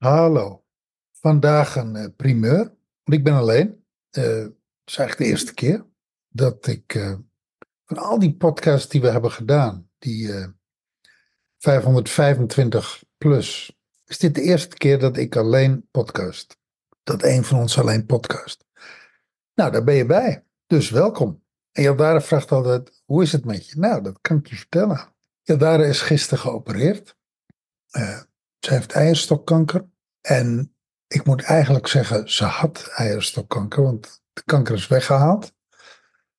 Hallo. Vandaag een uh, primeur. Want ik ben alleen. Uh, het is eigenlijk de eerste keer dat ik uh, van al die podcasts die we hebben gedaan, die 525 plus, is dit de eerste keer dat ik alleen podcast. Dat een van ons alleen podcast. Nou, daar ben je bij. Dus welkom. En Jaldara vraagt altijd, hoe is het met je? Nou, dat kan ik je vertellen. Jaldara is gisteren geopereerd. Ze heeft eierstokkanker. En ik moet eigenlijk zeggen, ze had eierstokkanker, want de kanker is weggehaald.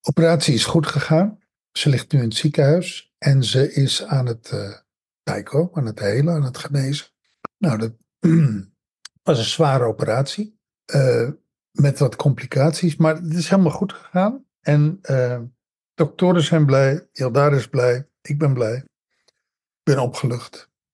Operatie is goed gegaan. Ze ligt nu in het ziekenhuis en ze is aan het uh, aan het helen, aan het genezen. Nou, dat was een zware operatie. Uh, met wat complicaties, maar het is helemaal goed gegaan. En uh, doktoren zijn blij, Jaldar is blij, ik ben blij. Ik ben opgelucht.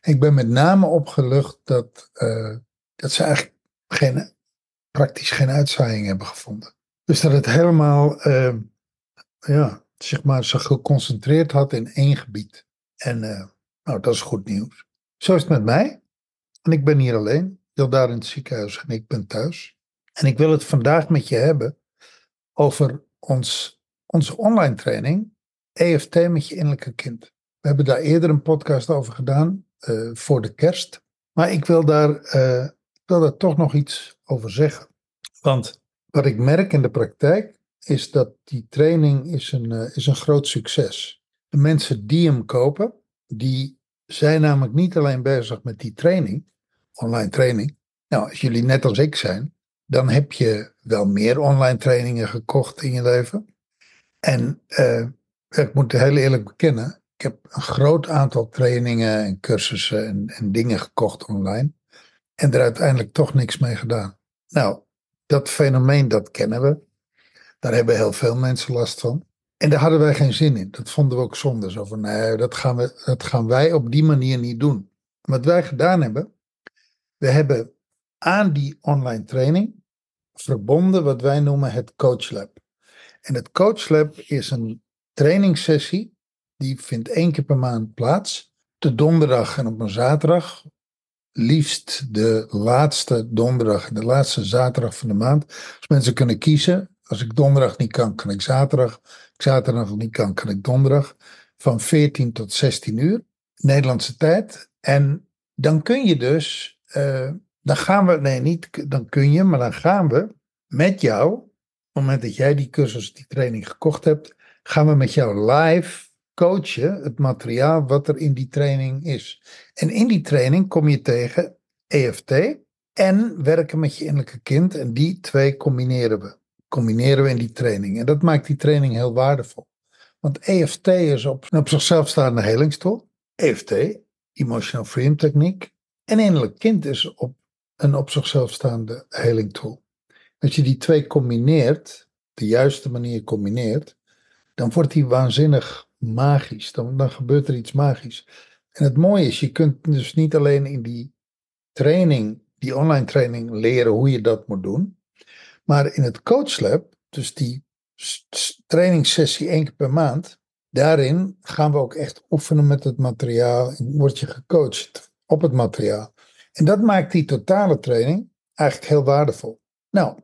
ik ben met name opgelucht dat, uh, dat ze eigenlijk geen, praktisch geen uitzaaiing hebben gevonden. Dus dat het helemaal, uh, ja, zeg maar, zich geconcentreerd had in één gebied. En uh, nou, dat is goed nieuws. Zo is het met mij. En ik ben hier alleen. Wil daar in het ziekenhuis en ik ben thuis. En ik wil het vandaag met je hebben over ons, onze online training EFT met je innerlijke kind. We hebben daar eerder een podcast over gedaan. Uh, voor de kerst. Maar ik wil daar, uh, wil daar toch nog iets over zeggen. Want wat ik merk in de praktijk is dat die training is een, uh, is een groot succes. De mensen die hem kopen, die zijn namelijk niet alleen bezig met die training, online training. Nou, als jullie net als ik zijn, dan heb je wel meer online trainingen gekocht in je leven. En ik moet heel eerlijk bekennen, ik heb een groot aantal trainingen en cursussen en, en dingen gekocht online. En er uiteindelijk toch niks mee gedaan. Nou, dat fenomeen, dat kennen we. Daar hebben heel veel mensen last van. En daar hadden wij geen zin in. Dat vonden we ook zonde. Zo van, nee, dat gaan, we, dat gaan wij op die manier niet doen. Wat wij gedaan hebben, we hebben aan die online training verbonden wat wij noemen het Coach Lab. En het Coach Lab is een trainingssessie die vindt één keer per maand plaats. De donderdag en op een zaterdag. Liefst de laatste donderdag en de laatste zaterdag van de maand. Als mensen kunnen kiezen. Als ik donderdag niet kan, kan ik zaterdag. Als ik zaterdag niet kan, kan ik donderdag. Van 14 tot 16 uur. Nederlandse tijd. En dan kun je dus. Uh, dan gaan we. Nee, niet dan kun je, maar dan gaan we met jou. Op het moment dat jij die cursus, die training gekocht hebt. Gaan we met jou live coachen het materiaal wat er in die training is. En in die training kom je tegen EFT en werken met je innerlijke kind. En die twee combineren we. Combineren we in die training. En dat maakt die training heel waardevol. Want EFT is op, een op zichzelf staande helingstool. EFT, Emotional Freedom Techniek. En innerlijk kind is op een op zichzelf staande helingtool. Als je die twee combineert, de juiste manier combineert, dan wordt die waanzinnig magisch. Dan, gebeurt er iets magisch. En het mooie is, je kunt dus niet alleen in die training, die online training, leren hoe je dat moet doen. Maar in het coachlab, dus die trainingssessie één keer per maand, daarin gaan we ook echt oefenen met het materiaal. En word je gecoacht op het materiaal. En dat maakt die totale training eigenlijk heel waardevol. Nou,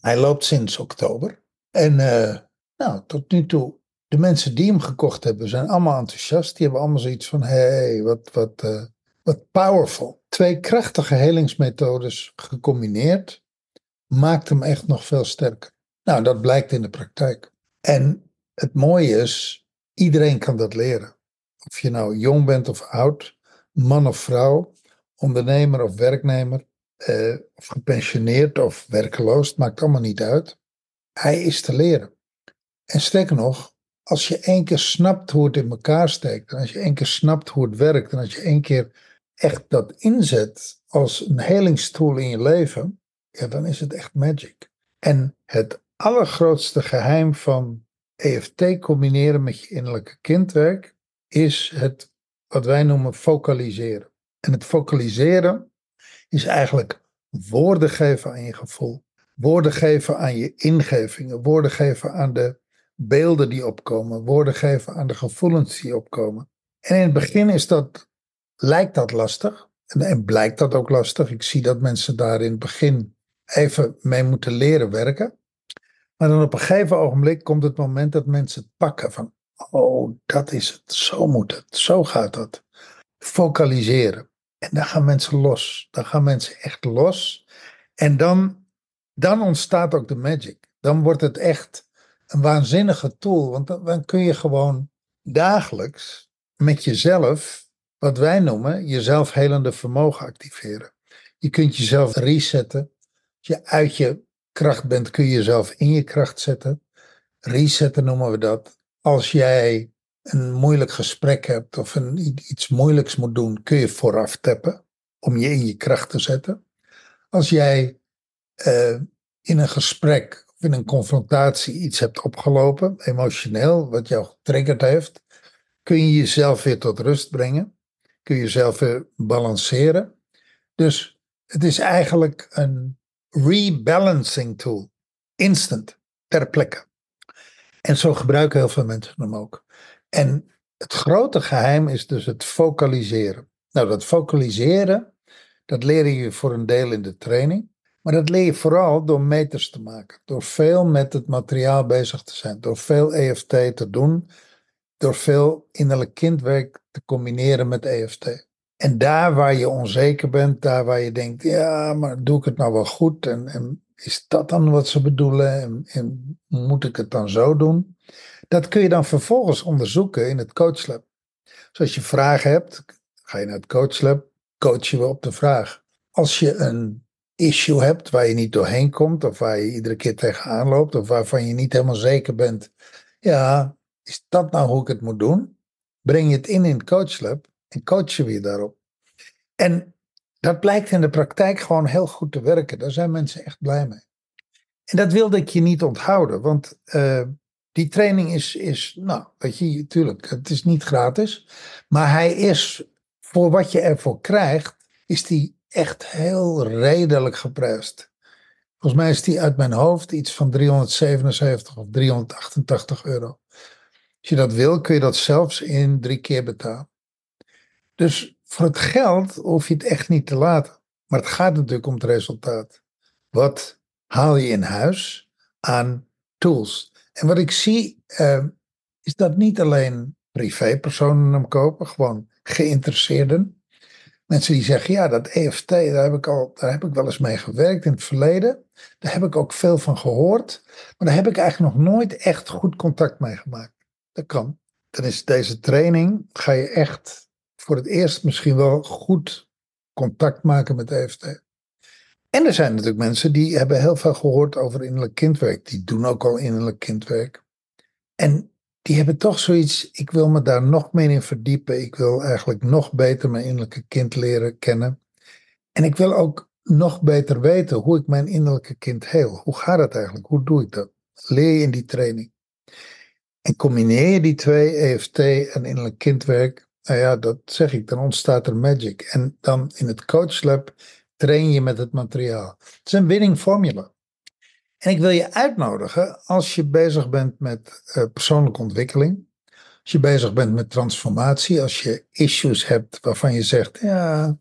hij loopt sinds oktober. En uh, nou, tot nu toe de mensen die hem gekocht hebben, zijn allemaal enthousiast. Die hebben allemaal zoiets van: hé, wat, wat, uh, wat powerful. Twee krachtige helingsmethodes gecombineerd maakt hem echt nog veel sterker. Nou, dat blijkt in de praktijk. En het mooie is, iedereen kan dat leren. Of je nou jong bent of oud, man of vrouw, ondernemer of werknemer, eh, of gepensioneerd of werkeloos, maakt allemaal niet uit. Hij is te leren. En sterker nog, als je één keer snapt hoe het in elkaar steekt, en als je één keer snapt hoe het werkt, en als je één keer echt dat inzet als een helingstool in je leven, ja, dan is het echt magic. En het allergrootste geheim van EFT combineren met je innerlijke kindwerk is het wat wij noemen focaliseren. En het focaliseren is eigenlijk woorden geven aan je gevoel, woorden geven aan je ingevingen, woorden geven aan de beelden die opkomen, woorden geven aan de gevoelens die opkomen. En in het begin is dat, lijkt dat lastig en, en blijkt dat ook lastig. Ik zie dat mensen daar in het begin even mee moeten leren werken. Maar dan op een gegeven ogenblik komt het moment dat mensen het pakken van, oh, dat is het, zo moet het, zo gaat dat. Focaliseren. En dan gaan mensen los. Dan gaan mensen echt los. En dan, dan ontstaat ook de magic. Dan wordt het echt een waanzinnige tool. Want dan, kun je gewoon dagelijks met jezelf, wat wij noemen, jezelf helende vermogen activeren. Je kunt jezelf resetten. Als je uit je kracht bent, kun je jezelf in je kracht zetten. Resetten noemen we dat. Als jij een moeilijk gesprek hebt of een, iets moeilijks moet doen, kun je vooraf tappen om je in je kracht te zetten. Als jij uh, in een gesprek in een confrontatie iets hebt opgelopen, emotioneel, wat jou getriggerd heeft, kun je jezelf weer tot rust brengen. Kun je jezelf weer balanceren. Dus het is eigenlijk een rebalancing tool. Instant, ter plekke. En zo gebruiken heel veel mensen hem ook. En het grote geheim is dus het focaliseren. Nou, dat focaliseren, dat leer je voor een deel in de training. Maar dat leer je vooral door meters te maken. Door veel met het materiaal bezig te zijn. Door veel EFT te doen. Door veel innerlijk kindwerk te combineren met EFT. En daar waar je onzeker bent, daar waar je denkt, ja, maar doe ik het nou wel goed? En, en is dat dan wat ze bedoelen? En, moet ik het dan zo doen? Dat kun je dan vervolgens onderzoeken in het coachlab. Dus als je vragen hebt, ga je naar het coachlab, coach je op de vraag. Als je een issue hebt waar je niet doorheen komt, of waar je iedere keer tegenaan loopt, of waarvan je niet helemaal zeker bent, ja, is dat nou hoe ik het moet doen? Breng je het in in het coachlab en coach je weer daarop. En dat blijkt in de praktijk gewoon heel goed te werken. Daar zijn mensen echt blij mee. En dat wilde ik je niet onthouden, want uh, die training is, is, nou, weet je, natuurlijk, het is niet gratis, maar hij is, voor wat je ervoor krijgt, is die echt heel redelijk geprijsd. Volgens mij is die uit mijn hoofd iets van 377 of 388 euro. Als je dat wil, kun je dat zelfs in drie keer betalen. Dus voor het geld hoef je het echt niet te laten. Maar het gaat natuurlijk om het resultaat. Wat haal je in huis aan tools? En wat ik zie, uh, is dat niet alleen privépersonen hem kopen, gewoon geïnteresseerden. Mensen die zeggen, ja, dat EFT, daar heb ik, al, daar heb ik wel eens mee gewerkt in het verleden. Daar heb ik ook veel van gehoord. Maar daar heb ik eigenlijk nog nooit echt goed contact mee gemaakt. Dat kan. Dan is deze training, ga je echt voor het eerst misschien wel goed contact maken met EFT. En er zijn natuurlijk mensen die hebben heel veel gehoord over innerlijk kindwerk. Die doen ook al innerlijk kindwerk. En die hebben toch zoiets, ik wil me daar nog meer in verdiepen. Ik wil eigenlijk nog beter mijn innerlijke kind leren kennen. En ik wil ook nog beter weten hoe ik mijn innerlijke kind heel. Hoe gaat het eigenlijk? Hoe doe ik dat? Leer je in die training. En combineer je die twee, EFT en innerlijk kindwerk, nou ja, dat zeg ik, dan ontstaat er magic. En dan in het coachlab train je met het materiaal. Het is een winning formula. En ik wil je uitnodigen als je bezig bent met uh, persoonlijke ontwikkeling, als je bezig bent met transformatie, als je issues hebt waarvan je zegt, ja,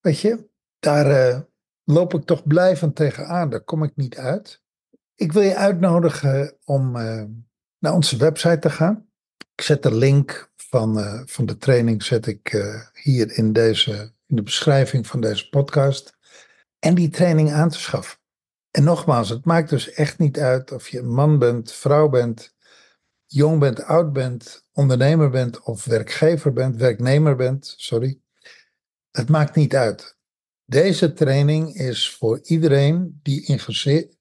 weet je, daar uh, loop ik toch blijvend tegenaan, daar kom ik niet uit. Ik wil je uitnodigen om uh, naar onze website te gaan. Ik zet de link van, van de training zet ik hier in, deze, in de beschrijving van deze podcast. En die training aan te schaffen. En nogmaals, het maakt dus echt niet uit of je man bent, vrouw bent, jong bent, oud bent, ondernemer bent of werkgever bent, werknemer bent, sorry. Het maakt niet uit. Deze training is voor iedereen die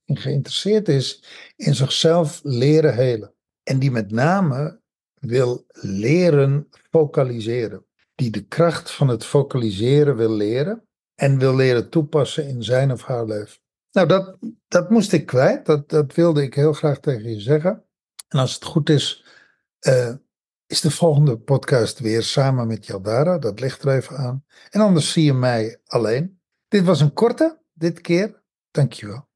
geïnteresseerd is in zichzelf leren helen. En die met name wil leren focaliseren. die de kracht van het focaliseren wil leren en wil leren toepassen in zijn of haar leven. Nou, dat, dat moest ik kwijt. Dat, dat wilde ik heel graag tegen je zeggen. En als het goed is, uh, is de volgende podcast weer samen met Jaldara. Dat ligt er even aan. En anders zie je mij alleen. Dit was een korte, dit keer. Dankjewel.